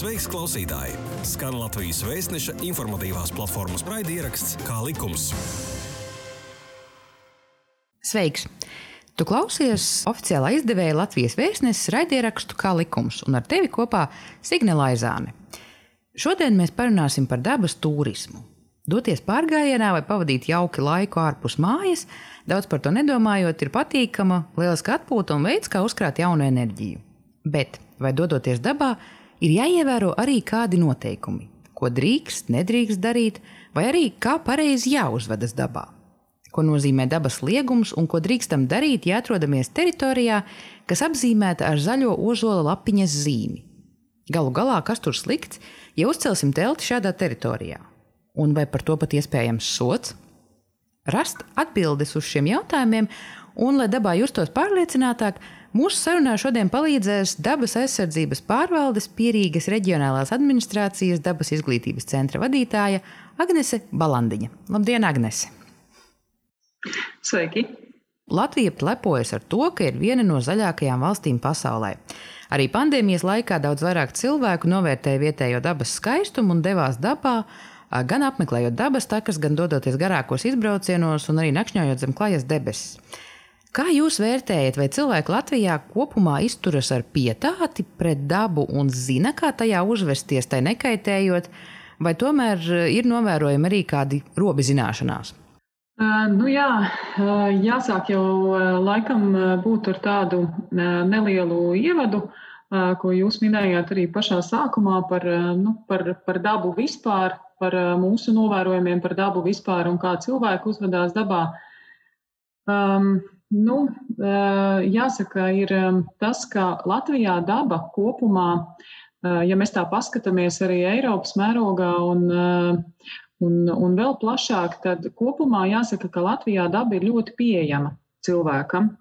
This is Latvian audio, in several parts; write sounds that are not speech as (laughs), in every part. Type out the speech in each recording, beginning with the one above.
Sveiks, klausītāji! Skan Latvijas vēstneša informatīvās platformas raidieraksts Kā likums. Sveiks! Tu klausies oficiālā izdevēja Latvijas vēstneses raidierakstu Kā likums, un ar tevi kopā Signe Laizāne. Šodien mēs parunāsim par dabas turismu. Doties pārgājienā vai pavadīt jauki laiku ārpus mājas, daudz par to nedomājot, ir patīkama, lieliska atpūta un veids, kā uzkrāt jaunu enerģiju. Bet, vai dodoties dabā, ir jāievēro arī kādi noteikumi, ko drīkst, nedrīkst darīt, vai arī kā pareizi jāuzvedas dabā. Ko nozīmē dabas liegums un ko drīkstam darīt, ja atrodamies teritorijā, kas apzīmēta ar zaļo ozola lapiņas zīmi. Galu galā, kas tur slikts, ja uzcelsim telti šādā teritorijā? un vai par to pat iespējams sots? Rast atbildes uz šiem jautājumiem, un, lai dabā justos pārliecinātāk, mūsu sarunā šodien palīdzēs dabas aizsardzības pārvaldes Pierīgas reģionālās administrācijas dabas izglītības centra vadītāja Agnese Balandiņa. Labdien, Agnese! Sveiki! Latvija lepojas ar to, ka ir viena no zaļākajām valstīm pasaulē. Arī pandēmijas laikā daudz vairāk cilvēku novērtēja vietējo dabas skaistumu un devās dabā, gan apmeklējot dabas takas, gan dodoties garākos izbraucienos un arī nakšņojot zem klajas debesis. Kā jūs vērtējat, vai cilvēki Latvijā kopumā izturas ar pietāti pret dabu un zina, kā tajā uzvesties, tai nekaitējot, vai tomēr ir novērojami arī kādi robi zināšanās? Nu jā, jāsāk jau laikam būt ar tādu nelielu ievadu, ko jūs minējāt arī pašā sākumā par, nu, par, par dabu vispār, par mūsu novērojumiem par dabu vispār un kā cilvēki uzvedās dabā. Um, nu, uh, jāsaka, ir tas, ka Latvijā daba kopumā, uh, ja mēs tā paskatāmies arī Eiropas mērogā un, un, un vēl plašāk, tad kopumā jāsaka, ka Latvijā daba ir ļoti pieejama cilvēkam.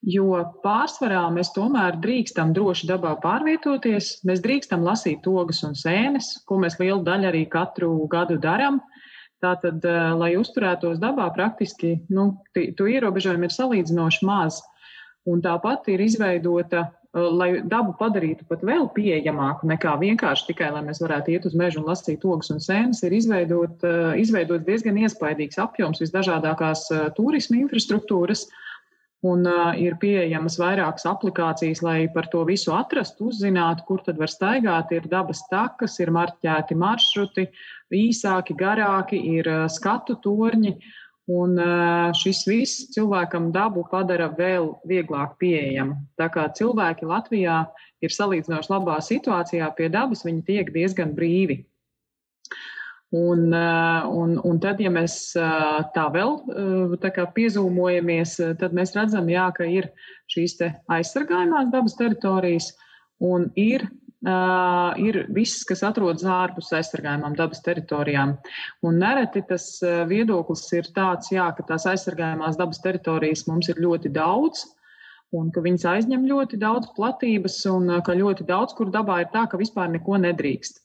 Jo pārsvarā mēs tomēr drīkstam droši dabā pārvietoties, mēs drīkstam lasīt ogas un sēnes, ko mēs lielu daļu arī katru gadu darām. Tātad, lai uzturētos dabā, praktiski nu, to ierobežojumu ir salīdzinoši maz. Un tāpat ir izveidota, lai dabu padarītu pat vēl pieejamāku nekā vienkārši tikai, lai mēs varētu iet uz mežu un lasīt ogas un sēnes, ir izveidot, izveidot diezgan iespaidīgs apjoms visdažādākās turisma infrastruktūras. Uh, Un uh, ir pieejamas vairākas aplikācijas, lai par to visu atrastu, uzzinātu, kur tad var staigāt. Ir dabas takas, ir marķēti maršruti, īsāki, garāki, ir skatu torņi. Un šis viss cilvēkam dabu padara vēl vieglāk pieejamu. Tā kā cilvēki Latvijā ir salīdzinoši labā situācijā pie dabas, viņi tiek diezgan brīvi. Un, un, un tad, ja mēs tā vēl tā kā piezūmojamies, tad mēs redzam, jā, ka ir šīs aizsargājumās dabas teritorijas un ir, uh, ir viss, kas atrodas ārpus aizsargājumām dabas teritorijām. Un nereti tas viedoklis ir tāds, jā, ka tās aizsargājumās dabas teritorijas mums ir ļoti daudz. Un ka viņas aizņem ļoti daudz platības, un ka ļoti daudz kur dabā ir tā, ka vispār neko nedrīkst.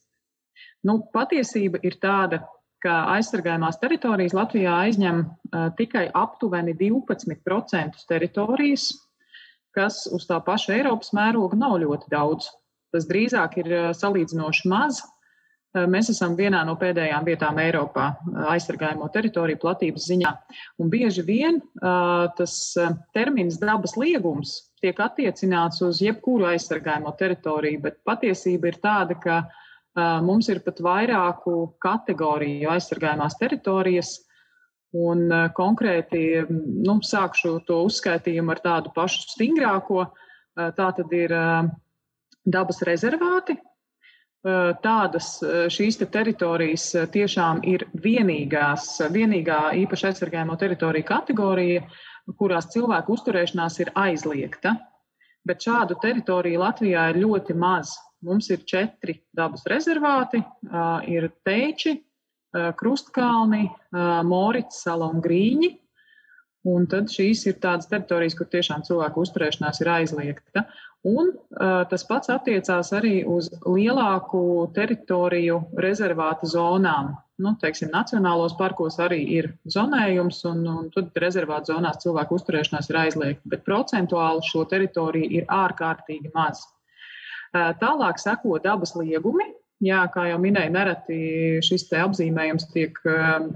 Nu, patiesība ir tāda, ka aizsargājumās teritorijas Latvijā aizņem uh, tikai aptuveni 12% teritorijas, kas uz tā paša Eiropas mēroga nav ļoti daudz. Tas drīzāk ir uh, salīdzinoši maz. Uh, mēs esam vienā no pēdējām vietām Eiropā aizsargājamo teritoriju platības ziņā. Un bieži vien tas termins dabas liegums tiek attiecināts uz jebkuru aizsargājamo teritoriju, bet patiesība ir tāda, ka Mums ir pat vairāku kategoriju aizsargājumās teritorijas, un konkrēti nu, sākšu to uzskaitījumu ar tādu pašu stingrāko. Tā tad ir dabas rezervāti. Tādas šīs te teritorijas tiešām ir vienīgās, vienīgā īpaši aizsargājamo teritoriju kategorija, kurās cilvēku uzturēšanās ir aizliegta. Bet šādu teritoriju Latvijā ir ļoti maz. Mums ir četri dabas rezervāti, ir teiči, krustkalni, Morits, sala un grīņi. Un tad šīs ir tādas teritorijas, kur tiešām cilvēku uzturēšanās ir aizliegta. Un tas pats attiecās arī uz lielāku teritoriju rezervāta zonām. Nu, teiksim, nacionālos parkos arī ir zonējums, un, un tad rezervāta zonās cilvēku uzturēšanās ir aizliegta, bet procentuāli šo teritoriju ir ārkārtīgi maz. Tālāk seko dabas liegumi. Jā, kā jau minēju, nereti šis apzīmējums tiek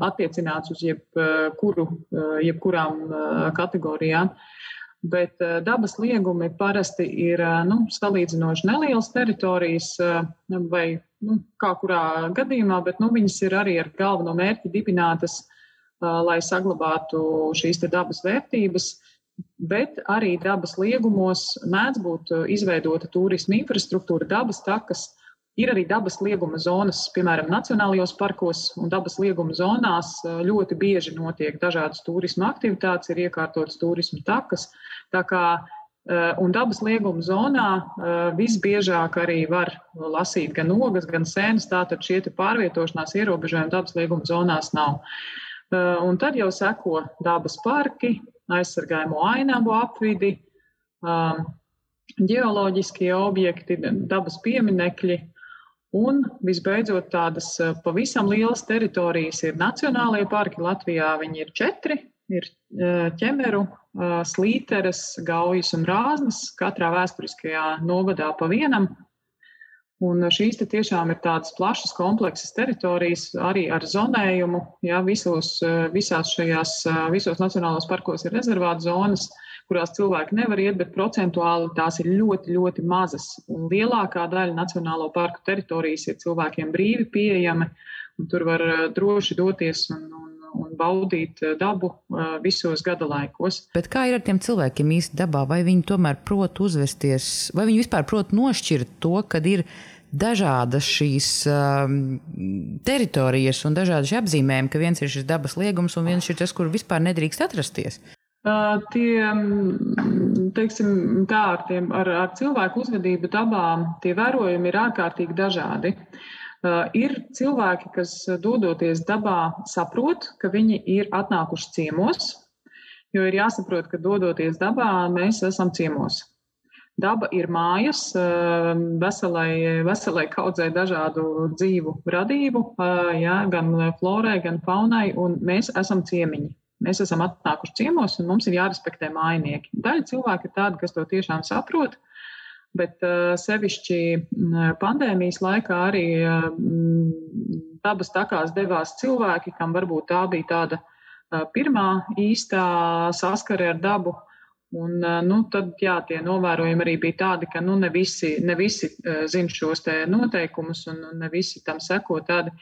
attiecināts uz jebkuru, jebkurām kategorijām. Bet dabas liegumi parasti ir nu, salīdzinoši nelielas teritorijas, vai nu, kā kurā gadījumā, bet nu, viņas ir arī ar galveno mērķi dibinātas, lai saglabātu šīs dabas vērtības bet arī dabas liegumos mēdz būt uh, izveidota turisma infrastruktūra, dabas takas. Ir arī dabas lieguma zonas, piemēram, nacionālajos parkos un dabas lieguma zonās uh, ļoti bieži notiek dažādas turisma aktivitātes, ir iekārtotas turisma takas. Tā kā, uh, un dabas lieguma zonā visbiežāk arī var lasīt gan ogas, gan sēnes, tātad šie pārvietošanās ierobežojumi dabas lieguma zonās nav. Un tad jau seko dabas parki, aizsargājamo ainavu apvidi, um, ģeoloģiskie objekti, dabas pieminekļi. Un visbeidzot, tādas pavisam lielas teritorijas ir nacionālajie parki. Latvijā viņi ir četri. Ir ķemeru, slīteres, gaujas un rāznas, katrā vēsturiskajā novadā pa vienam. Un šīs tiešām ir tādas plašas, kompleksas teritorijas, arī ar zonējumu. Ja, visos, visās šajās, visos nacionālos parkos ir rezervāta zonas, kurās cilvēki nevar iet, bet procentuāli tās ir ļoti, ļoti mazas. Un lielākā daļa nacionālo parku teritorijas ir cilvēkiem brīvi pieejami, un tur var droši doties un, un, un baudīt dabu visos gada laikos. Bet kā ir ar tiem cilvēkiem īsti dabā? Vai viņi tomēr prot uzvesties, vai viņi vispār prot nošķirt to, kad ir dažādas šīs um, teritorijas un dažādi apzīmējumi, ka viens ir šis dabas liegums un viens ir tas, kur vispār nedrīkst atrasties? Uh, tie, teiksim, tā ar, tiem, ar, ar cilvēku uzvedību dabā, tie vērojumi ir ārkārtīgi dažādi. Uh, ir cilvēki, kas dodoties dabā, saprot, ka viņi ir atnākuši ciemos, jo ir jāsaprot, ka dodoties dabā, mēs esam ciemos. Daba ir mājas veselai, veselai kaudzei dažādu dzīvu radību, jā, gan florai, gan faunai, un mēs esam ciemiņi. Mēs esam atnākuši ciemos, un mums ir jārespektē mājnieki. Daļa cilvēku ir tāda, kas to tiešām saprot, bet sevišķi pandēmijas laikā arī dabas takās devās cilvēki, kam varbūt tā bija tāda pirmā īstā saskare ar dabu Un, nu, tad, jā, tie novērojumi arī bija tādi, ka nu, ne visi, ne visi zina šos noteikumus un ne visi tam seko. Tādi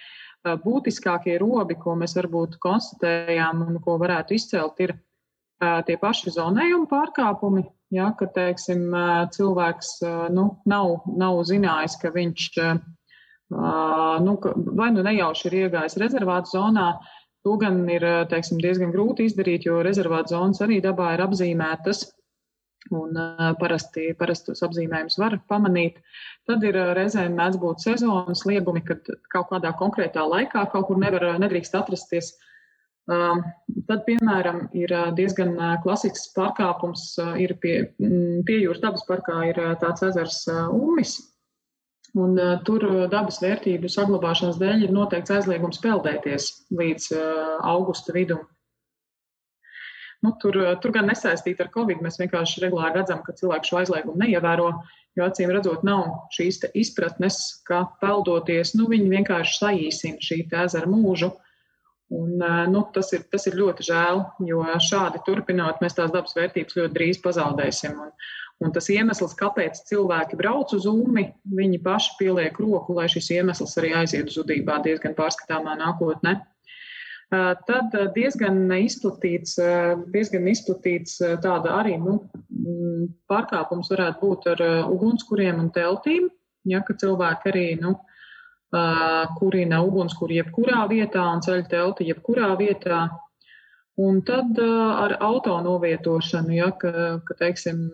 būtiskākie robi, ko mēs varbūt konstatējām un ko varētu izcelt, ir tie paši zonējuma pārkāpumi. Ja, ka, teiksim, cilvēks nu, nav, nav zinājis, ka viņš nu, vai nu nejauši ir iegājis rezervātu zonā, To gan ir teiksim, diezgan grūti izdarīt, jo rezervāta zonas arī dabā ir apzīmētas. Un parasti, parasti tos apzīmējumus var pamanīt. Tad ir reizēm mēdz būt sezonas liegumi, kad kaut kādā konkrētā laikā kaut kur nevar, nedrīkst atrasties. Uh, tad, piemēram, ir diezgan klasisks pārkāpums. Ir pie, pie jūras dabas parkā ir tāds ezers Umis, Un, uh, tur dabas vērtību saglabāšanas dēļ ir noteikts aizliegums peldēties līdz uh, augusta vidum. Nu, tur, tur gan nesaistīti ar covid. Mēs vienkārši regulāri redzam, ka cilvēki šo aizliegumu neievēro. Jo acīm redzot, nav šīs izpratnes, ka peldoties, nu, viņi vienkārši saīsina šī ezera mūžu. Un, nu, tas, ir, tas ir ļoti žēl, jo šādi turpinot, mēs tās dabas vērtības ļoti drīz pazaudēsim. Un, Un tas iemesls, kāpēc cilvēki brauc uz UMI, viņi paši pieliek roku, lai šis iemesls arī aiziet zudībā diezgan pārskatāmā nākotnē. Tad diezgan izplatīts, diezgan izplatīts tāda arī nu, mm, pārkāpums varētu būt ar ugunskuriem un teltīm, ja, ka cilvēki arī nu, kurina ugunskura jebkurā vietā un ceļ telti jebkurā vietā. Un tad ar auto novietošanu, ja, ka, ka teiksim,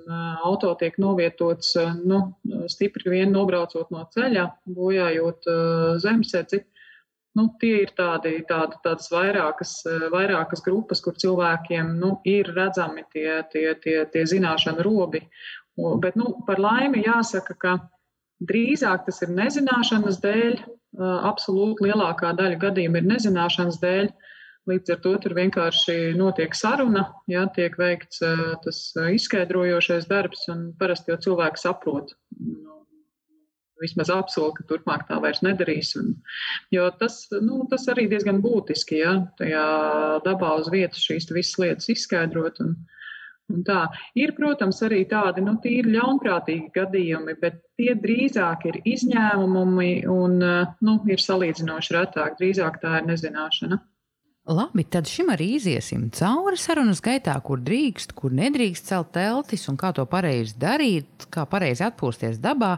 auto tiek novietots nu, stipri vien nobraucot no ceļa, bojājot zemesēdzi, nu, tie ir tādi, tādi, tādas vairākas, vairākas grupas, kur cilvēkiem nu, ir redzami tie, tie, tie, tie zināšanu robi. Bet nu, par laimi jāsaka, ka drīzāk tas ir nezināšanas dēļ, absolūti lielākā daļa gadījumu ir nezināšanas dēļ. Līdz ar to tur vienkārši notiek saruna, jā, tiek veikts tas izskaidrojošais darbs, un parasti jau cilvēki saprot vismaz apsolu, ka turpmāk tā vairs nedarīs. Un, jo tas, nu, tas arī diezgan būtiski, ja tajā dabā uz vietas šīs visas lietas izskaidrot. Un, un tā. Ir, protams, arī tādi nu, tīri ļaunprātīgi gadījumi, bet tie drīzāk ir izņēmumi un nu, ir salīdzinoši retāk. Drīzāk tā ir nezināšana. Labi, tad šim arī iziesim cauri sarunas gaitā, kur drīkst, kur nedrīkst celt teltis un kā to pareizi darīt, kā pareizi atpūsties dabā.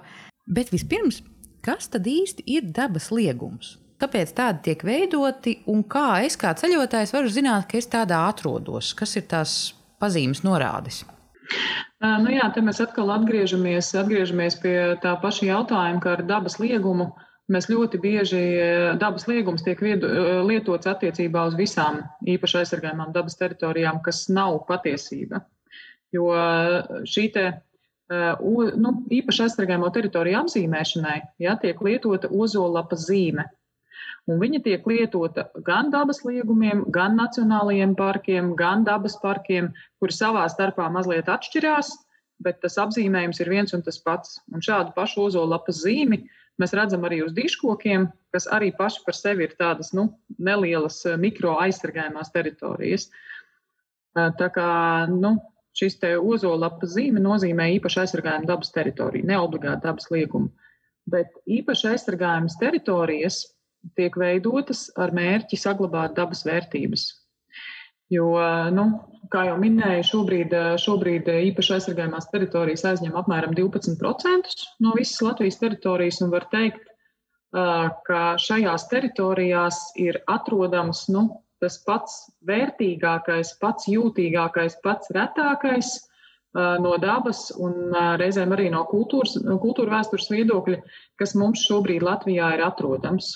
Bet vispirms, kas tad īsti ir dabas liegums? Kāpēc tādi tiek veidoti un kā es kā ceļotājs varu zināt, ka es tādā atrodos? Kas ir tās pazīmes norādes? Nu jā, te mēs atkal atgriežamies, atgriežamies pie tā paša jautājuma, ka ar dabas liegumu mēs ļoti bieži dabas liegums tiek lietots attiecībā uz visām īpaši aizsargājumām dabas teritorijām, kas nav patiesība. Jo šī te nu, īpaši aizsargājamo teritoriju apzīmēšanai ja, tiek lietota ozolapas zīme. Un viņa tiek lietota gan dabas liegumiem, gan nacionālajiem parkiem, gan dabas parkiem, kuri savā starpā mazliet atšķirās, bet tas apzīmējums ir viens un tas pats. Un šādu pašu ozolapas zīmi mēs redzam arī uz diškokiem, kas arī paši par sevi ir tādas nu, nelielas mikro aizsargājumās teritorijas. Uh, tā kā nu, šis te ozolapas zīme nozīmē īpaši aizsargājumu dabas teritoriju, ne obligāti dabas liegumu. Bet īpaši aizsargājumas teritorijas tiek veidotas ar mērķi saglabāt dabas vērtības. Jo, nu, kā jau minēju, šobrīd, šobrīd īpaši aizsargājumās teritorijas aizņem apmēram 12% no visas Latvijas teritorijas, var teikt, ka šajās teritorijās ir atrodams nu, tas pats vērtīgākais, pats jūtīgākais, pats retākais no dabas un reizēm arī no kultūras, kultūra vēstures viedokļa, kas mums šobrīd Latvijā ir atrodams.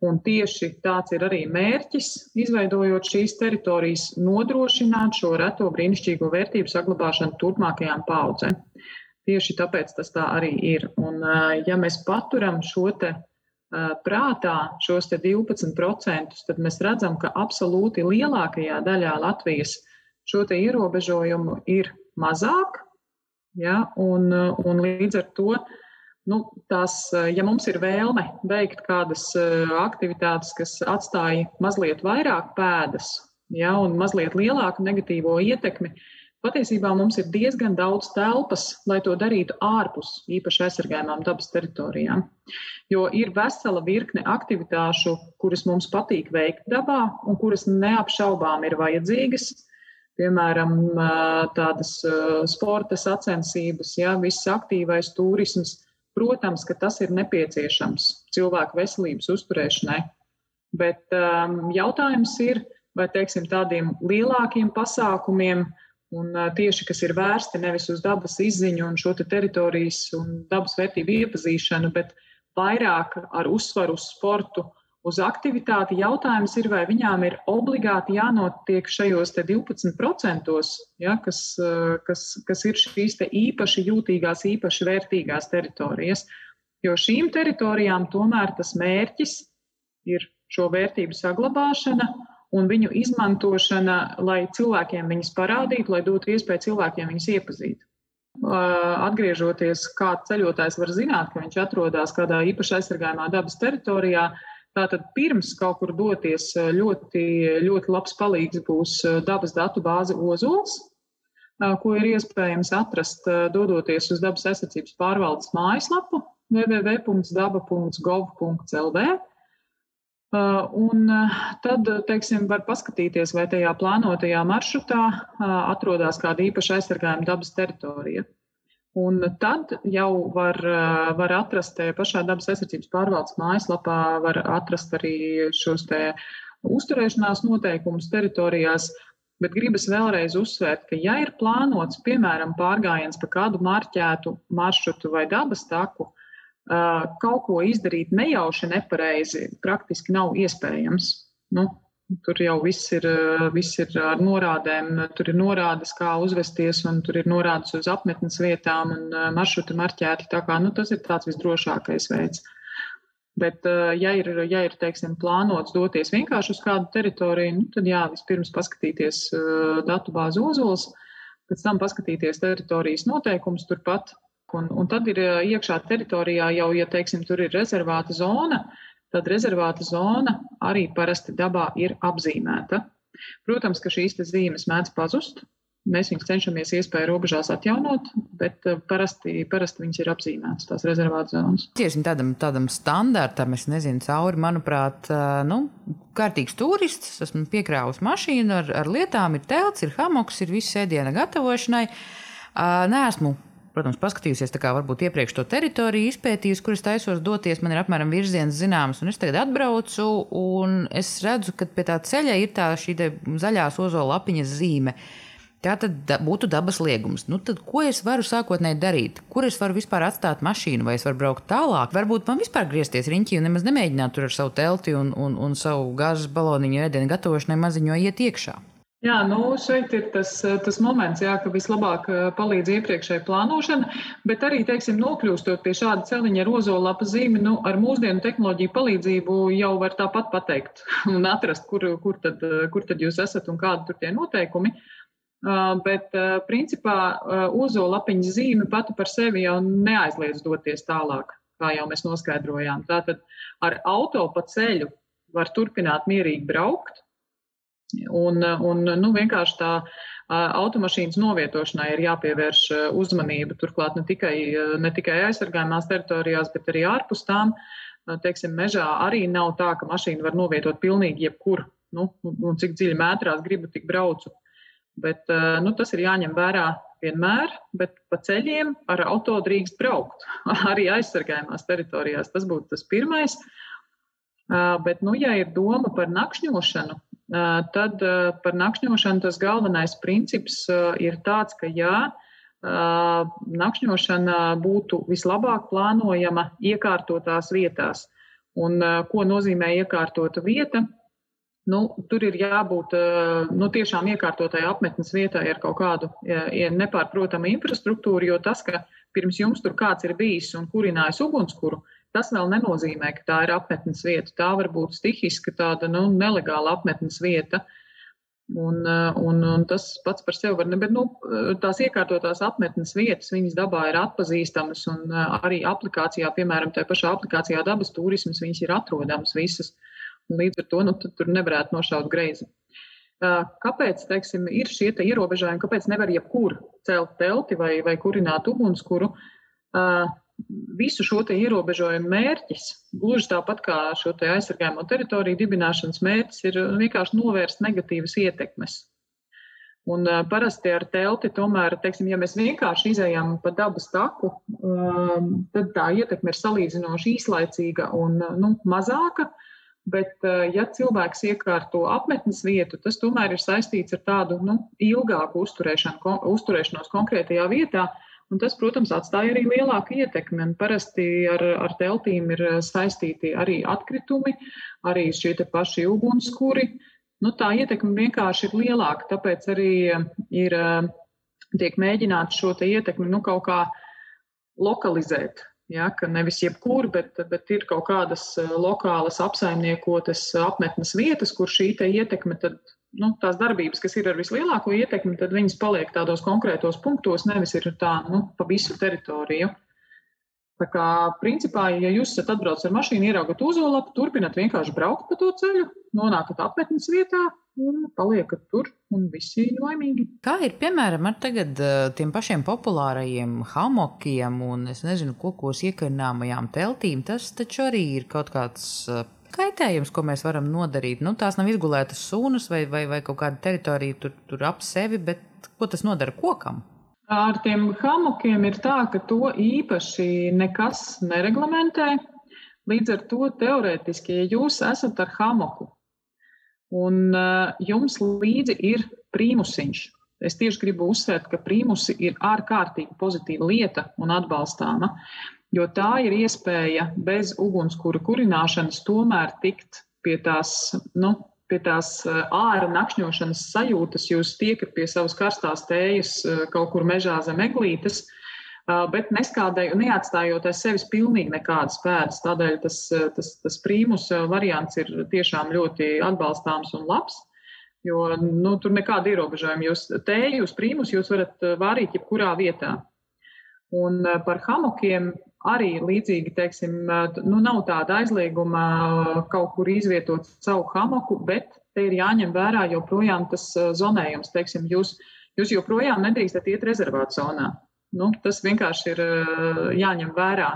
Un tieši tāds ir arī mērķis, izveidojot šīs teritorijas, nodrošināt šo reto brīnišķīgo vērtību saglabāšanu turpmākajām paudzēm. Tieši tāpēc tas tā arī ir. Un, ja mēs paturam šo te prātā šos 12%, tad mēs redzam, ka absolūti lielākajā daļā Latvijas šo ierobežojumu ir mazāk. Ja, un, un līdz ar to, nu, tās, ja mums ir vēlme veikt kādas aktivitātes, kas atstāja mazliet vairāk pēdas ja, un mazliet lielāku negatīvo ietekmi, Patiesībā mums ir diezgan daudz telpas, lai to darītu ārpus īpaši aizsargājumām dabas teritorijām. Jo ir vesela virkne aktivitāšu, kuras mums patīk veikt dabā un kuras neapšaubām ir vajadzīgas. Piemēram, tādas sporta sacensības, ja, viss aktīvais turisms. Protams, ka tas ir nepieciešams cilvēku veselības uzturēšanai. Bet um, jautājums ir, vai teiksim, tādiem lielākiem pasākumiem, uh, Un tieši kas ir vērsti nevis uz dabas izziņu un šo te teritorijas un dabas vērtību iepazīšanu, bet vairāk ar uzsvaru uz sportu, uz aktivitāti. Jautājums ir, vai viņām ir obligāti jānotiek šajos 12%, ja, kas, kas, kas ir šīs īpaši jūtīgās, īpaši vērtīgās teritorijas. Jo šīm teritorijām tomēr tas mērķis ir šo vērtību saglabāšana un viņu izmantošana, lai cilvēkiem viņas parādītu, lai dotu iespēju cilvēkiem viņas iepazīt. Atgriežoties, kā ceļotājs var zināt, ka viņš atrodas kādā īpaši aizsargājumā dabas teritorijā, tātad pirms kaut kur doties ļoti, ļoti labs palīgs būs dabas datu bāze Ozols, ko ir iespējams atrast, dodoties uz dabas aizsardzības pārvaldes mājaslapu www.daba.gov.lv. Un tad, teiksim, var paskatīties, vai tajā plānotajā maršrutā atrodas kāda īpaša aizsargājuma dabas teritorija. Un tad jau var, var atrast pašā dabas aizsardzības pārvaldes mājaslapā, var atrast arī šos te uzturēšanās noteikumus teritorijās. Bet gribas vēlreiz uzsvērt, ka, ja ir plānots, piemēram, pārgājiens pa kādu marķētu maršrutu vai dabas taku, kaut ko izdarīt nejauši nepareizi praktiski nav iespējams. Nu, tur jau viss ir, viss ir ar norādēm, tur ir norādes, kā uzvesties, un tur ir norādes uz apmetnes vietām un maršruti marķēti. Tā kā nu, tas ir tāds visdrošākais veids. Bet, ja ir, ja ir teiksim, plānots doties vienkārši uz kādu teritoriju, nu, tad jā, vispirms paskatīties datu bāzi ozols, pēc tam paskatīties teritorijas noteikumus turpat Un, un tad ir iekšā teritorijā jau, ja teiksim, tur ir rezervāta zona, tad rezervāta zona arī parasti dabā ir apzīmēta. Protams, ka šīs zīmes mēdz pazust. Mēs viņus cenšamies iespēju robežās atjaunot, bet parasti, parasti viņas ir apzīmētas, tās rezervāta zonas. Tiesim tādam, tādam standartam, es nezinu, cauri, manuprāt, nu, kārtīgs turists, esmu piekrāvis mašīnu ar, ar lietām, ir telts, ir hamoks, ir viss ēdiena gatavošanai. Nē, esmu protams, paskatījusies, kā varbūt iepriekš to teritoriju izpētījusi, kur es taisos doties. Man ir apmēram virziens zināms, un es tagad atbraucu, un es redzu, ka pie tā ceļa ir tā šī zaļās ozola lapiņas zīme. Tā tad būtu dabas liegums. Nu, tad, ko es varu sākotnēji darīt? Kur es varu vispār atstāt mašīnu, vai es varu braukt tālāk? Varbūt man vispār griezties riņķī un nemaz nemēģināt tur ar savu telti un, un, un savu gāzes baloniņu ēdienu gatavošanai maziņo iet iekšā. Jā, nu šeit ir tas, tas moments, jā, ka vislabāk eh, palīdz iepriekšēja plānošana, bet arī, teiksim, nokļūstot pie šāda celiņa ar ozolapa zīmi, nu, ar mūsdienu tehnoloģiju palīdzību jau var tāpat pateikt (laughs) un atrast, kur, kur, tad, kur tad jūs esat un kādi tur tie noteikumi. Bet, principā, ozolapiņas zīme pati par sevi jau neaizliedz doties tālāk, kā jau mēs noskaidrojām. Tātad ar auto pa ceļu var turpināt mierīgi braukt, Un, un nu, vienkārši tā automašīnas novietošanai ir jāpievērš uzmanība. Turklāt ne tikai, ne tikai aizsargājumās teritorijās, bet arī ārpus tām. Teiksim, mežā arī nav tā, ka mašīnu var novietot pilnīgi jebkur. Nu, un cik dziļi mētrās gribu, tik braucu. Bet nu, tas ir jāņem vērā vienmēr, bet pa ceļiem ar auto drīkst braukt. (laughs) arī aizsargājumās teritorijās tas būtu tas pirmais. Bet, nu, ja ir doma par nakšņošanu, tad par nakšņošanu tas galvenais princips ir tāds, ka jā, nakšņošana būtu vislabāk plānojama iekārtotās vietās. Un ko nozīmē iekārtota vieta? Nu, tur ir jābūt nu, tiešām iekārtotai apmetnes vietai ar kaut kādu ja nepārprotamu infrastruktūru, jo tas, ka pirms jums tur kāds ir bijis un kurinājis ugunskura, Tas vēl nenozīmē, ka tā ir apmetnes vieta. Tā var būt stihiska, tāda nu, nelegāla apmetnes vieta. Un, un, un tas pats par sevi var bet nu, tās iekārtotās apmetnes vietas, viņas dabā ir atpazīstamas, un arī aplikācijā, piemēram, tajā pašā aplikācijā dabas turismas, viņas ir atrodamas visas. Līdz ar to nu, tur nevarētu nošaut greizi. Kāpēc teiksim, ir šie te ierobežojumi, kāpēc nevar jebkur celt telti vai, vai kurināt ugunskura? Visu šo ierobežojumu mērķis, gluži tāpat kā šo aizsargājumu teritoriju dibināšanas mērķis, ir vienkārši novērst negatīvas ietekmes. Un uh, parasti ar telti, tomēr, teiksim, ja mēs vienkārši izējām pa dabas taku, um, tad tā ietekme ir salīdzinoši īslaicīga un nu, mazāka. Bet, uh, ja cilvēks iekārto apmetnes vietu, tas tomēr ir saistīts ar tādu nu, ilgāku uzturēšanos konkrētajā vietā, uh, Un tas, protams, atstāja arī lielāku ietekmi. Un parasti ar, ar teltīm ir eh, saistīti arī atkritumi, arī šie paši ugunskura. Nu, tā ietekme vienkārši ir lielāka, tāpēc arī eh, ir, eh, tiek mēģināts šo ietekmi nu, kaut kā lokalizēt. Ja, ka nevis jebkur, bet, bet ir kaut kādas lokālas apsaimniekotas apmetnes vietas, kur šī ietekme tad nu, tās darbības, kas ir ar vislielāko ietekmi, tad viņas paliek tādos konkrētos punktos, nevis ir tā nu, pa visu teritoriju. Tā kā, principā, ja jūs esat atbraucis ar mašīnu, ieraugat uzolapu, turpināt vienkārši braukt pa to ceļu, nonākat apmetnes vietā un paliekat tur, un visi ir laimīgi. Kā ir, piemēram, ar tagad tiem pašiem populārajiem hamokiem un, es nezinu, kokos iekarināmajām teltīm, tas taču arī ir kaut kāds kaitējums, ko mēs varam nodarīt. Nu, tās nav izgulētas sunas vai, vai, vai kaut kāda teritorija tur, tur ap sevi, bet ko tas nodara kokam? Ar tiem hamokiem ir tā, ka to īpaši nekas nereglamentē. Līdz ar to teorētiski, ja jūs esat ar hamoku un uh, jums līdzi ir prīmusiņš, es tieši gribu uzsvērt, ka prīmusi ir ārkārtīgi pozitīva lieta un atbalstāma jo tā ir iespēja bez ugunskura kurināšanas tomēr tikt pie tās, nu, pie tās ārā nakšņošanas sajūtas. Jūs tiekat pie savas karstās tējas kaut kur mežā zem eglītes, bet neskādēju, neatstājot aiz sevis pilnīgi nekādas pēdas. Tādēļ tas, tas, tas prīmus variants ir tiešām ļoti atbalstāms un labs. Jo nu, tur nekāda ierobežojuma. Jūs tēju, jūs prīmus, jūs varat vārīt jebkurā vietā. Un par hamokiem arī līdzīgi, teiksim, nu, nav tāda aizlieguma kaut kur izvietot savu hamoku, bet te ir jāņem vērā joprojām tas zonējums. Teiksim, jūs, jūs joprojām nedrīkstat iet rezervātu zonā. Nu, tas vienkārši ir jāņem vērā.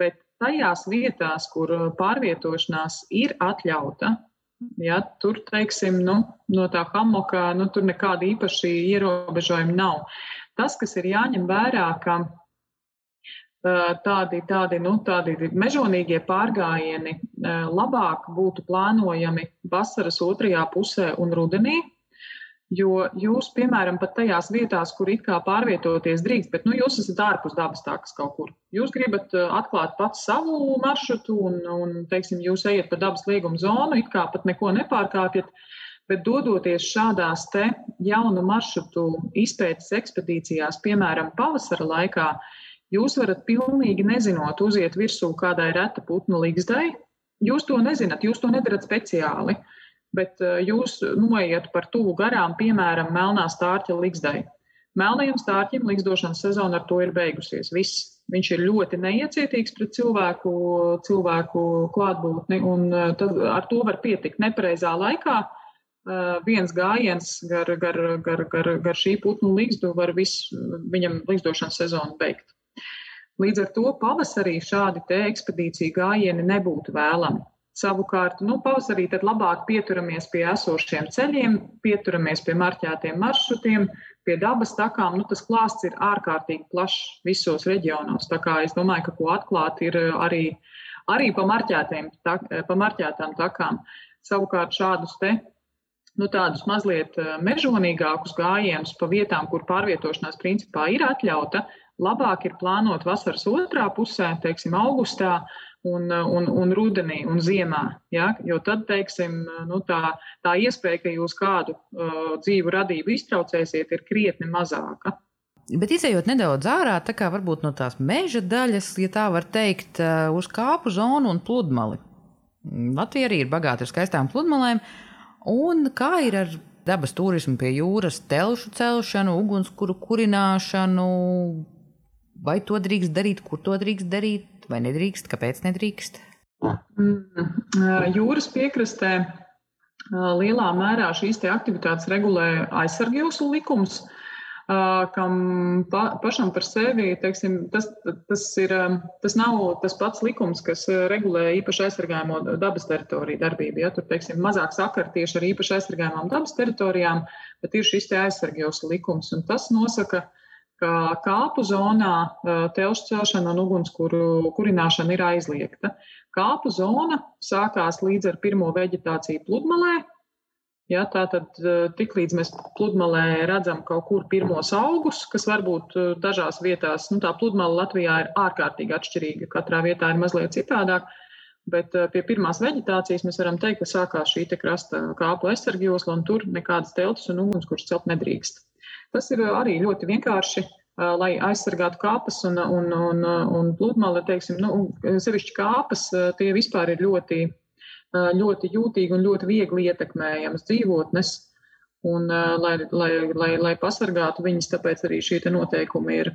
Bet tajās vietās, kur pārvietošanās ir atļauta, Ja, tur, teiksim, nu, no tā hamoka, nu, tur nekāda īpaši ierobežojuma nav. Tas, kas ir jāņem vērā, ka tādi, tādi, nu, tādi mežonīgie pārgājieni labāk būtu plānojami vasaras otrajā pusē un rudenī, Jo jūs, piemēram, pat tajās vietās, kur it kā pārvietoties drīkst, bet nu, jūs esat ārpus dabas tākas kaut kur. Jūs gribat uh, atklāt pats savu maršrutu un, un teiksim, jūs ejat pa dabas lieguma zonu, it kā pat neko nepārkāpjat, bet dodoties šādās te jaunu maršrutu izpētes ekspedīcijās, piemēram, pavasara laikā, jūs varat pilnīgi nezinot uziet virsū kādai reta putnu līgzdai. Jūs to nezināt, jūs to nedarat speciāli. Uh, bet eh, jūs noiet par tuvu garām, piemēram, melnā stārķa ligzdai. Melnajam stārķim ligzdošanas sezona ar to ir beigusies. Viss. Viņš ir ļoti neiecietīgs pret cilvēku, cilvēku klātbūtni, un eh, tad ar to var pietikt nepareizā laikā. Eh, viens gājiens gar, gar, gar, gar, gar šī putnu līgstu var visu viņam līgzdošanas sezonu beigt. Līdz ar to pavasarī šādi ekspedīciju gājieni nebūtu vēlami. Savukārt, nu, pavasarī tad labāk pieturamies pie esošiem ceļiem, pieturamies pie marķētiem maršrutiem, pie dabas takām. Nu, tas klāsts ir ārkārtīgi plašs visos reģionos. Tā kā es domāju, ka ko atklāt ir arī, arī pa, tak, pa marķētām takām. Savukārt šādus te nu, tādus mazliet eh, mežonīgākus gājienus pa vietām, kur pārvietošanās principā ir atļauta, labāk ir plānot vasaras otrā pusē, teiksim, augustā, un, un, un rudenī un ziemā. Ja? Jo tad, teiksim, nu, tā, tā iespēja, ka jūs kādu uh, dzīvu radību iztraucēsiet, ir krietni mazāka. Bet izējot nedaudz ārā, tā kā varbūt no tās meža daļas, ja tā var teikt, uh, uz kāpu zonu un pludmali. Latvija arī ir bagāta ar skaistām pludmalēm. Un kā ir ar dabas turismu pie jūras, telšu celšanu, ugunskura kurināšanu? Vai to drīkst darīt, kur to drīkst darīt? vai nedrīkst? Kāpēc nedrīkst? Mm, jūras piekrastē lielā mērā šīs aktivitātes regulē aizsargjūsu likums, kam pa, pašam par sevi, teiksim, tas, tas, ir, tas nav tas pats likums, kas regulē īpaši aizsargājamo dabas teritoriju darbību. Ja? Tur, teiksim, mazāk sakar tieši ar īpaši aizsargājumām dabas teritorijām, bet ir šis te aizsargjūsu likums, un tas nosaka, uh, ka kāpu zonā telšu celšana un ugunskura kurināšana ir aizliegta. Kāpu zona sākās līdz ar pirmo veģetāciju pludmalē. Ja, Tātad tiklīdz mēs pludmalē redzam kaut kur pirmos augus, kas varbūt dažās vietās, nu tā pludmale Latvijā ir ārkārtīgi atšķirīga, katrā vietā ir mazliet citādāk, bet pie pirmās veģetācijas mēs varam teikt, ka sākās šī te krasta kāpu aizsargjosla un tur nekādas teltis un ugunskurs celt nedrīkst. Tas ir arī ļoti vienkārši, lai aizsargātu kāpas un, un, un, un pludmali, teiksim, nu, sevišķi kāpas, tie vispār ir ļoti, ļoti jūtīgi un ļoti viegli ietekmējams dzīvotnes. Un, lai, lai, lai, lai pasargātu viņas, tāpēc arī šie noteikumi ir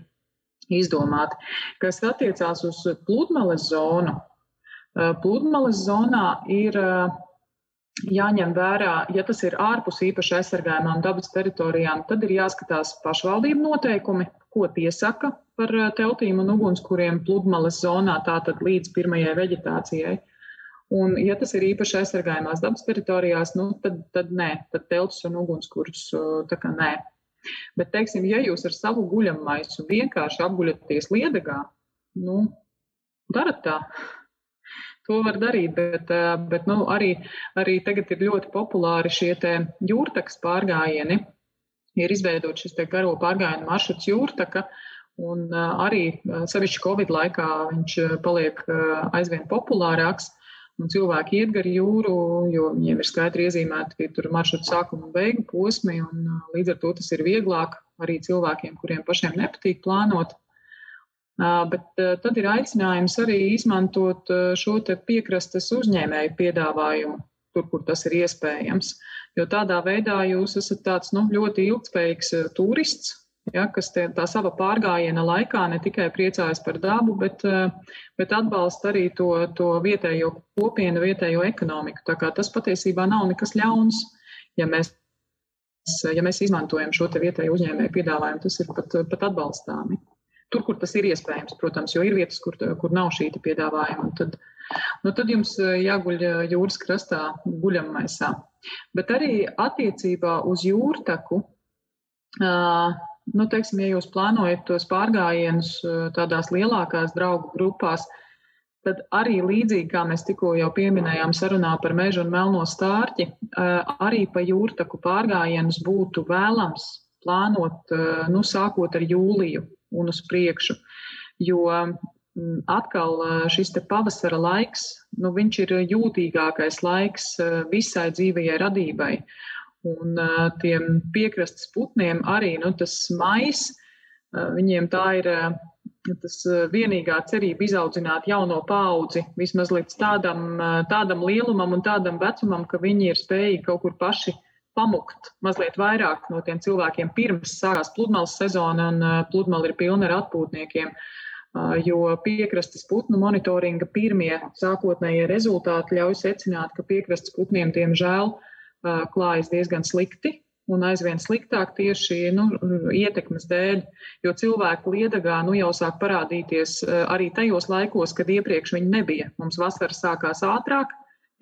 izdomāti. Kas attiecās uz pludmales zonu, pludmales zonā ir jāņem vērā, ja tas ir ārpus īpaši aizsargājumām dabas teritorijām, tad ir jāskatās pašvaldību noteikumi, ko tie saka par eh, teltīm un ugunskuriem pludmales zonā, tātad līdz pirmajai veģetācijai. Un, ja tas ir īpaši aizsargājumās dabas teritorijās, nu, tad, tad nē, tad telts un ugunskurs eh, tā kā nē. Bet, teiksim, ja jūs ar savu guļamaisu vienkārši apguļaties liedegā, nu, darat tā. To var darīt, bet, eh, bet nu, arī, arī tagad ir ļoti populāri šie jūrtaks pārgājieni. Ir izveidot šis garo pārgājienu maršruts jūrtaka, un eh, arī eh, sevišķi Covid laikā viņš paliek aizvien populārāks. Un cilvēki iet gar jūru, jo viņiem ir skaidri iezīmēti tur maršruta sākuma un beigu posmi, un līdz ar to tas ir vieglāk arī cilvēkiem, kuriem pašiem nepatīk plānot. Bet tad ir aicinājums arī izmantot šo piekrastes uzņēmēju piedāvājumu, tur, kur tas ir iespējams. Jo tādā veidā jūs esat tāds nu, ļoti ilgspējīgs turists, ja, kas tie, tā sava pārgājiena laikā ne tikai priecājas par dabu, bet, bet atbalsta arī to, to vietējo kopienu, vietējo ekonomiku. Tā kā tas patiesībā nav nekas ļauns, ja mēs, ja mēs izmantojam šo vietēju uzņēmēju piedāvājumu, tas ir pat, pat atbalstāmi. Tur, kur tas ir iespējams, protams, jo ir vietas, kur, kur nav šī piedāvājuma. Tad, nu, tad jums jāguļ jūras krastā guļammaisā. Bet arī attiecībā uz jūrtaku Nu, teiksim, ja jūs plānojat tos pārgājienus tādās lielākās draugu grupās, tad arī līdzīgi kā mēs tikko jau pieminējām sarunā par mežu un melno stārķi, arī pa jūrtaku pārgājienus būtu vēlams plānot, nu, sākot ar jūliju un uz priekšu. Jo atkal šis pavasara laiks, nu, viņš ir jūtīgākais laiks visai dzīvajai radībai. Un uh, tiem piekrastes putniem arī nu, tas mais, uh, viņiem tā ir uh, tas vienīgā cerība izaudzināt jauno paudzi vismaz līdz tādam, tādam lielumam un tādam vecumam, ka viņi ir spējīgi kaut kur paši pamukt mazliet vairāk no tiem cilvēkiem pirms sākās pludmales sezona un pludmale ir pilna ar atpūtniekiem. Jo piekrastes putnu monitoringa pirmie sākotnējie rezultāti ļauj secināt, ka piekrastes putniem, diemžēl, klājas diezgan slikti un aizvien sliktāk tieši nu, ietekmes dēļ, jo cilvēku liedagā nu, jau sāk parādīties arī tajos laikos, kad iepriekš viņi nebija. Mums vasara sākās ātrāk,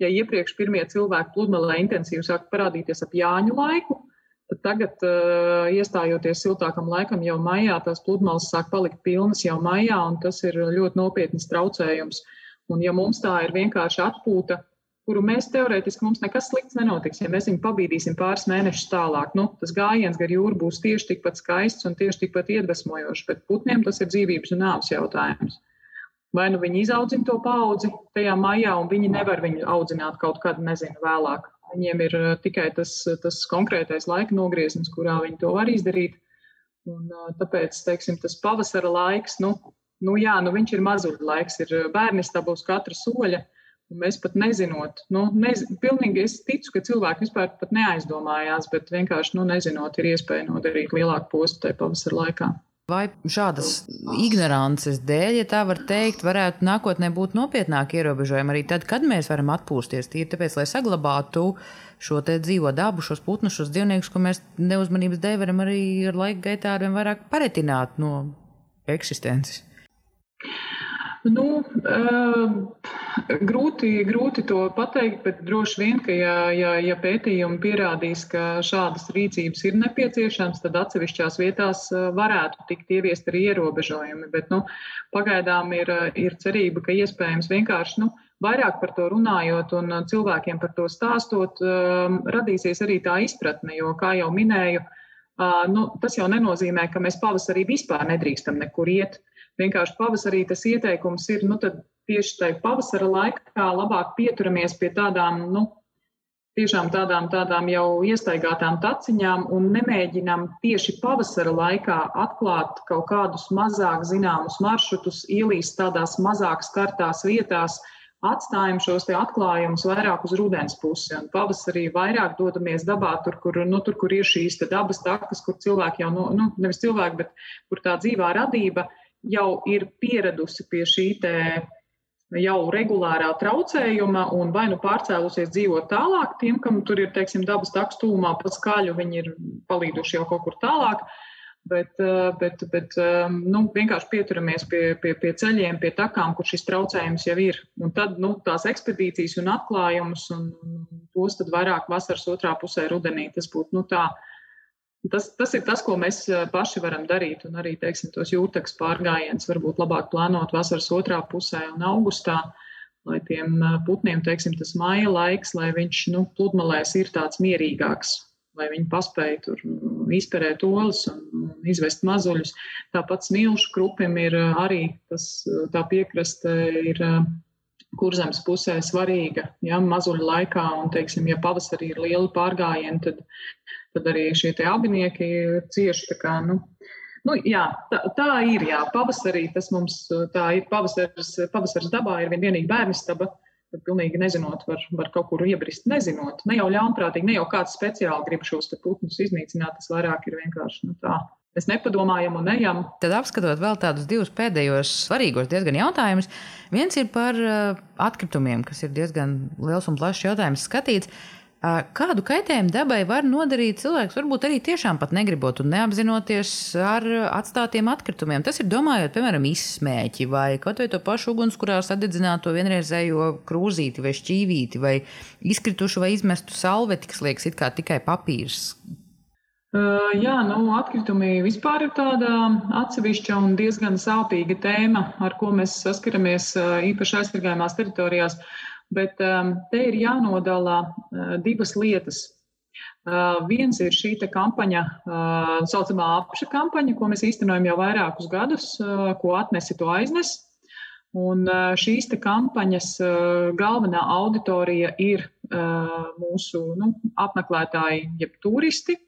ja iepriekš pirmie cilvēki pludmalē intensīvi sāk parādīties ap Jāņu laiku, tad tagad, uh, iestājoties siltākam laikam, jau maijā tās pludmales sāk palikt pilnas jau maijā, un tas ir ļoti nopietns traucējums. Un ja mums tā ir vienkārši atpūta, kuru mēs teorētiski mums nekas slikts nenotiks, ja mēs viņu pabīdīsim pāris mēnešus tālāk. Nu, tas gājiens gar jūru būs tieši tikpat skaists un tieši tikpat iedvesmojošs, bet putniem tas ir dzīvības un nāves jautājums. Vai nu viņi izaudzina to paudzi tajā maijā, un viņi nevar viņu audzināt kaut kad, nezinu, vēlāk. Viņiem ir uh, tikai tas, tas konkrētais laika nogrieznis, kurā viņi to var izdarīt. Un, uh, tāpēc, teiksim, tas pavasara laiks, nu, nu jā, nu viņš ir mazuļu laiks, ir bērnistabā uz katra soļa mēs pat nezinot, nu, nez, pilnīgi es ticu, ka cilvēki vispār pat neaizdomājās, bet vienkārši nu, nezinot, ir iespēja nodarīt lielāku postu tajā pavasara laikā. Vai šādas ignorances dēļ, ja tā var teikt, varētu nākotnē būt nopietnāki ierobežojumi arī tad, kad mēs varam atpūsties tīri tāpēc, lai saglabātu šo dzīvo dabu, šos putnus, šos dzīvniekus, ko mēs neuzmanības dēļ varam arī ar laika gaitā arvien vairāk paretināt no eksistences? Nu, uh, grūti, grūti to pateikt, bet droši vien, ka ja, ja, ja pētījumi pierādīs, ka šādas rīcības ir nepieciešams, tad atsevišķās vietās varētu tikt ieviest arī ierobežojumi. Bet nu, pagaidām ir, ir cerība, ka iespējams vienkārši nu, vairāk par to runājot un cilvēkiem par to stāstot, uh, radīsies arī tā izpratne, jo, kā jau minēju, nu, tas jau nenozīmē, ka mēs pavasarī vispār nedrīkstam nekur iet. Uh, Vienkārši pavasarī tas ieteikums ir, nu, tieši tajā pavasara laikā labāk pieturamies pie tādām, nu, tiešām tādām, tādām jau iestaigātām taciņām un nemēģinām tieši pavasara laikā atklāt kaut kādus mazāk zināmus maršrutus, ielīst tādās mazāk skartās vietās, atstājam šos atklājumus vairāk uz rudens pusi. Un pavasarī vairāk dodamies dabā, tur, kur, nu, tur, kur ir šīs dabas takas, kur cilvēki jau, nu, nu, nevis cilvēki, bet kur tā dzīvā radība jau ir pieradusi pie šī te jau regulārā traucējuma un vai nu pārcēlusies dzīvot tālāk, tiem, kam tur ir, teiksim, dabas taks tūmā pa skaļu, viņi ir palīduši jau kaut kur tālāk. Bet, eh, bet, bet eh, nu, vienkārši pieturamies pie, pie, pie ceļiem, pie takām, kur šis traucējums jau ir. Un tad nu, tās ekspedīcijas un atklājumus, un, tos tad vairāk vasaras otrā pusē rudenī. Tas būtu nu, tā, uh, Tas, tas ir tas, ko mēs eh, paši varam darīt. Un arī teiksim, tos jūtas pārgājienus varbūt labāk plānot vasaras otrā pusē un augustā, lai tiem eh, putniem, teiksim, tas maija laiks, lai viņš nu, pludmalēs ir tāds mierīgāks, lai viņi paspēja tur mm, izperēt olas un izvest mazuļus. Tāpat smilšu krupim ir eh, arī tas, tā piekraste ir kurzemes pusē svarīga, ja mazuļu laikā, un, teiksim, ja pavasarī ir liela pārgājiena, tad tad arī šie abinieki cieši. Kā, nu, nu, jā, tā, tā ir. Jā. Pavasarī tas mums tā ir. Pavasaris, pavasaris dabā ir vien vienīgi bērnistaba. Tad pilnīgi nezinot, var, var kaut kur iebrist, nezinot. Ne jau ļaunprātīgi, ne jau kāds speciāli grib šos putnus iznīcināt. Tas vairāk ir vienkārši nu, tā mēs nepadomājam un ejam. Tad apskatot vēl tādus divus pēdējos svarīgos diezgan jautājumus. Viens ir par atkritumiem, kas ir diezgan liels un plašs jautājums skatīts. Kādu kaitējumu dabai var nodarīt cilvēks, varbūt arī tiešām pat negribot un neapzinoties ar atstātiem atkritumiem? Tas ir domājot, piemēram, izsmēķi vai kaut vai to pašu ugunskurā sadedzināto vienreizējo krūzīti vai šķīvīti vai izkritušu vai izmestu salveti, kas liekas it kā tikai papīrs. Jā, nu, atkritumi vispār ir tāda atsevišķa un diezgan sāpīga tēma, ar ko mēs saskaramies īpaši aizsargājumās teritorijās. Bet um, te ir jānodala uh, divas lietas. Uh, viens ir šī kampaņa, uh, tā saucamā apša kampaņa, ko mēs īstenojam jau vairākus gadus, ko atnesi to aiznes. Un šīs kampaņas galvenā auditorija ir mūsu nu, apmeklētāji, jeb turisti,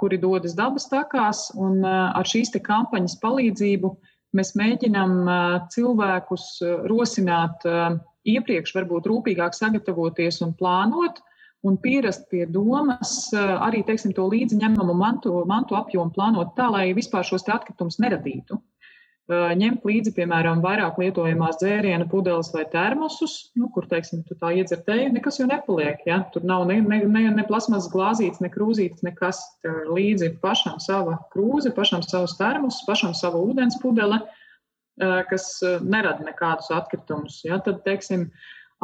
kuri dodas dabas takās. Ar šīs kampaņas palīdzību mēs mēģinam uh, cilvēkus rosināt iepriekš varbūt rūpīgāk sagatavoties un plānot, un pierast pie domas eh, arī teiksim, to līdzi ņemamo mantu, mantu apjomu plānot tā, lai vispār šos atkritumus neradītu. Eh, ņemt līdzi, piemēram, vairāk lietojamās dzērienu pudeles vai termosus, nu, kur, teiksim, tu tā iedzer teju, nekas jau nepaliek. Ja? Tur nav ne, ne, ne, ne plasmas glāzītes, ne krūzītes, nekas. Tur līdzi pašam sava krūze, pašam savus termosus, pašam savu ūdens pudeli. Uh, kas nerada nekādus atkritumus. Ja? Tad, teiksim,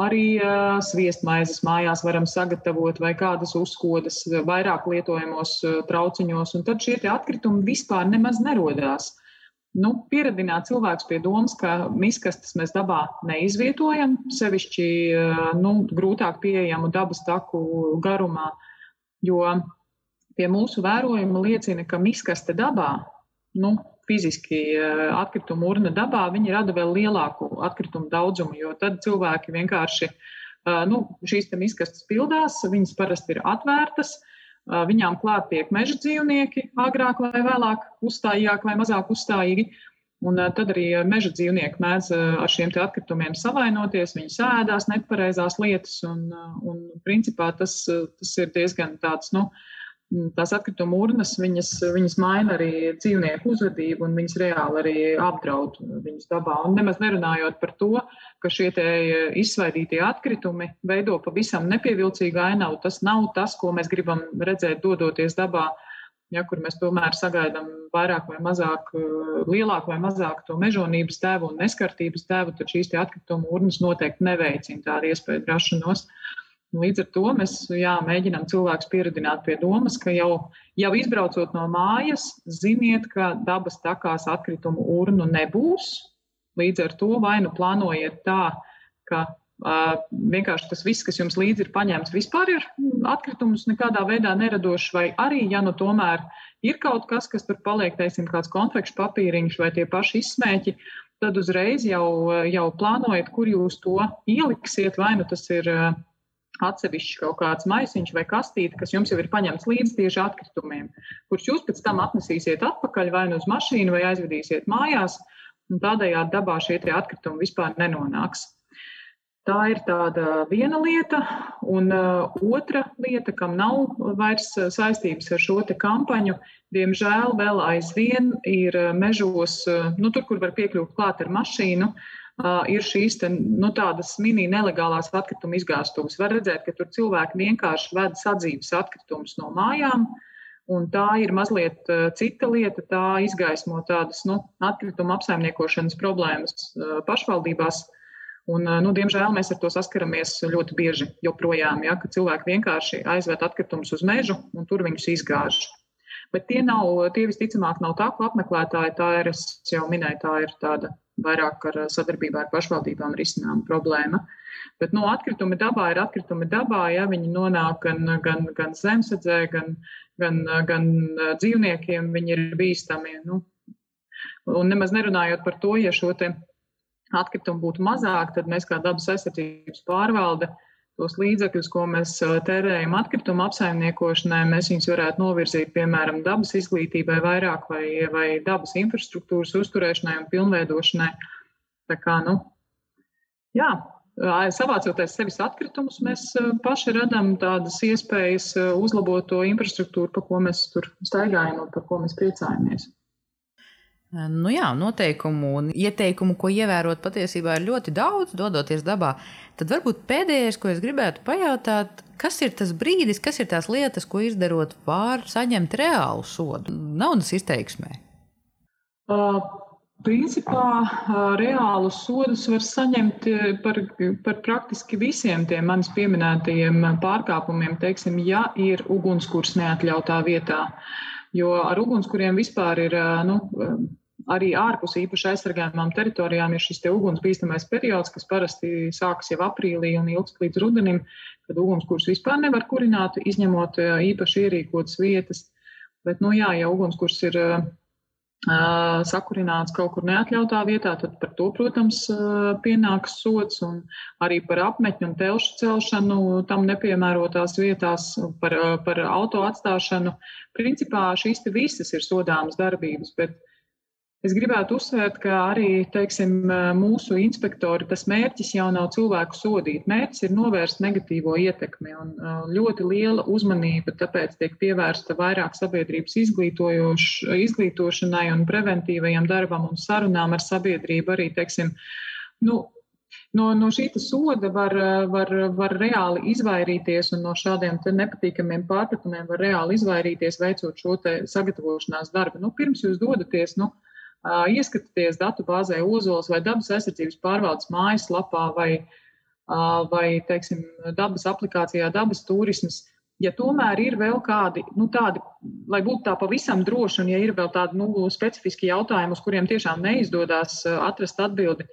arī sviestmaizes mājās varam sagatavot vai kādas uzkodas vairāk lietojamos trauciņos, un tad šie atkritumi vispār nemaz nerodās. Nu, pieradināt cilvēkus pie domas, ka miskastes mēs dabā neizvietojam, sevišķi nu, grūtāk pieejamu dabas taku garumā, jo pie mūsu vērojuma liecina, ka miskaste dabā nu, fiziski eh, atkritumu urna dabā, viņi rada vēl lielāku atkritumu daudzumu, jo tad cilvēki vienkārši, eh, nu, šīs izkastes pildās, viņas parasti ir atvērtas, eh, viņām klāt tiek meža dzīvnieki, agrāk vai vēlāk uzstājīgāk vai mazāk uzstājīgi. Un tad arī meža dzīvnieki mēdz ar šiem atkritumiem savainoties, viņi sēdās nepareizās lietas, un, un principā tas, tas ir diezgan tāds, nu, uh, tās atkrituma urnas, viņas, viņas maina arī dzīvnieku uzvedību un viņas reāli arī apdraud viņas dabā. Un nemaz nerunājot par to, ka šie izsvaidītie atkritumi veido pavisam nepievilcīgu ainavu. Tas nav tas, ko mēs gribam redzēt dodoties dabā. Ja, kur mēs tomēr sagaidām vairāk vai mazāk, lielāku vai mazāku to mežonības tēvu un neskartības tēvu, tad šīs atkrituma urnas noteikti neveicina tādu iespēju rašanos. Uh, Līdz ar to mēs jā, mēģinām cilvēkus pieradināt pie domas, ka jau, jau izbraucot no mājas, ziniet, ka dabas takās atkritumu urnu nebūs. Līdz ar to vai nu plānojiet tā, ka uh, vienkārši tas viss, kas jums līdzi ir paņemts, vispār ir atkritumus nekādā veidā neradošs, vai arī, ja nu tomēr ir kaut kas, kas tur paliek, teiksim, kāds konfekšu papīriņš vai tie paši izsmēķi, tad uzreiz jau, jau plānojiet, kur jūs to ieliksiet, vai nu tas ir. Uh, atsevišķs kaut kāds maisiņš vai kastīte, kas jums jau ir paņemts līdzi tieši atkritumiem, kurus jūs pēc tam atnesīsiet atpakaļ vai nu uz mašīnu vai aizvedīsiet mājās, un tādējādi dabā šie atkritumi vispār nenonāks. Tā ir tāda viena lieta, un uh, otra lieta, kam nav vairs saistības ar šo kampaņu, diemžēl vēl aizvien ir mežos, uh, nu, tur, kur var piekļūt klāt ar mašīnu, uh, ir šīs te, nu, tādas mini nelegālās atkrituma izgāstuves. Var redzēt, ka tur cilvēki vienkārši ved sadzīves atkritumus no mājām. Un tā ir mazliet cita lieta. Tā izgaismo tādas nu, atkrituma apsaimniekošanas problēmas pašvaldībās. Un, nu, diemžēl mēs ar to saskaramies ļoti bieži joprojām, ja, ka cilvēki vienkārši aizved atkritumus uz mežu un tur viņus izgāž. Bet tie nav, tie visticamāk nav tā, ko apmeklētāji. Tā ir, es jau minēju, tā ir tāda vairāk ar sadarbībā ar pašvaldībām risinām problēma. Bet no nu, atkritumi dabā ir atkritumi dabā, ja viņi nonāk gan, gan, gan zemesadzē, gan, gan, gan dzīvniekiem, viņi ir bīstami. Nu. Un nemaz nerunājot par to, ja šo atkritumu būtu mazāk, tad mēs kā dabas aizsardzības pārvalde tos līdzekļus, ko mēs tērējam atkritumu apsaimniekošanai, mēs viņus varētu novirzīt, piemēram, dabas izglītībai vairāk vai, vai dabas infrastruktūras uzturēšanai un pilnveidošanai. Tā kā, nu, jā, savācoties sevis atkritumus, mēs paši radām tādas iespējas uzlabot to infrastruktūru, pa ko mēs tur staigājam un par ko mēs priecājamies. Nu jā, noteikumu un ieteikumu, ko ievērot, patiesībā ir ļoti daudz, dodoties dabā. Tad varbūt pēdējais, ko es gribētu pajautāt, kas ir tas brīdis, kas ir tās lietas, ko izdarot, var saņemt reālu sodu naudas izteiksmē? Uh, Principā reālus sodus var saņemt par, par praktiski visiem tiem manis pieminētajiem pārkāpumiem, teiksim, ja ir ugunskurs neatļautā vietā. Jo ar ugunskuriem vispār ir nu, arī ārpus īpaši aizsargājumām teritorijām ir šis ugunsbīstamais periods, kas parasti sākas jau aprīlī un ilgst līdz rudenim, kad ugunskurs vispār nevar kurināt, izņemot īpaši ierīkotas vietas. Bet, nu jā, ja ugunskurs ir sakurināts kaut kur neatļautā vietā, tad par to, protams, pienāks sots un arī par apmetņu un telšu celšanu tam nepiemērotās vietās, par, par auto atstāšanu. Principā šīs visas ir sodāmas darbības, bet Es gribētu uzsvērt, ka arī teiksim, mūsu inspektori tas mērķis jau nav cilvēku sodīt. Mērķis ir novērst negatīvo ietekmi un ļoti liela uzmanība tāpēc tiek pievērsta vairāk sabiedrības izglītošanai un preventīvajam darbam un sarunām ar sabiedrību arī, teiksim, nu, no, no šī soda var, var, var reāli izvairīties, un no šādiem nepatīkamiem pārpratumiem var reāli izvairīties, veicot šo sagatavošanās darbu. Nu, pirms jūs dodaties, nu, ieskatieties datubāzē Ozols vai dabas aizsardzības pārvaldes mājaslapā vai, vai teiksim, dabas aplikācijā dabas turismas. Ja tomēr ir vēl kādi, nu, tādi, lai būtu tā pavisam droši, un ja ir vēl tādi nu, specifiski jautājumi, uz kuriem tiešām neizdodas atrast atbildi,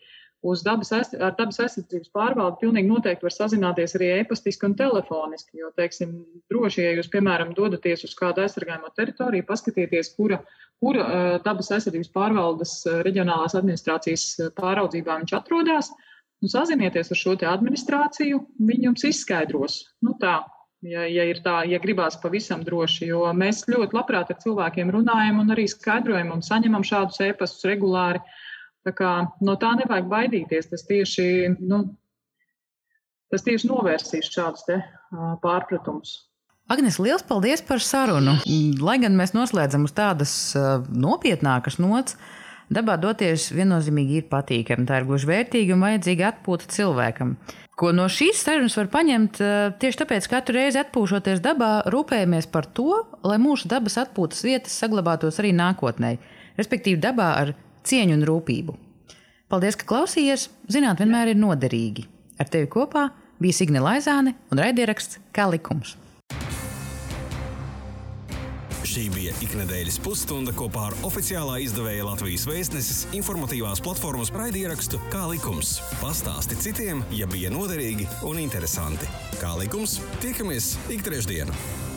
uz dabas, ar dabas aizsardzības pārvaldi pilnīgi noteikti var sazināties arī e-pastiski un telefoniski. Jo, teiksim, droši, ja jūs, piemēram, dodaties uz kādu aizsargājumu teritoriju, paskatieties, kura kur dabas aizsardzības pārvaldes reģionālās administrācijas pāraudzībā viņš atrodas. Nu, sazinieties ar šo administrāciju, viņi jums izskaidros. Nu, tā, ja, ja ir tā, ja gribās pavisam droši, jo mēs ļoti labprāt ar cilvēkiem runājam un arī skaidrojam un saņemam šādus ēpastus regulāri. Tā kā no tā nevajag baidīties. Tas tieši, nu, tas tieši novērsīs šādus pārpratumus. Agnes, liels paldies par sarunu. Lai gan mēs noslēdzam uz tādas uh, nopietnākas nots, dabā doties viennozīmīgi ir patīkami. Tā ir gluži vērtīga un vajadzīga atpūta cilvēkam. Ko no šīs sarunas var paņemt, uh, tieši tāpēc, ka katru reizi atpūšoties dabā, rūpējamies par to, lai mūsu dabas atpūtas vietas saglabātos arī nākotnē, respektīvi dabā ar cieņu un rūpību. Paldies, ka klausījāties! Zināt, vienmēr ir noderīgi. Ar tevi kopā bija Signe Laizāne un raidieraksts Kā likums. Šī bija iknedēļas pusstunda kopā ar oficiālā izdevēja Latvijas vēstneses informatīvās platformas raidierakstu Kā likums. Pastāsti citiem, ja bija noderīgi un interesanti. Kā likums, tiekamies ik trešdienu!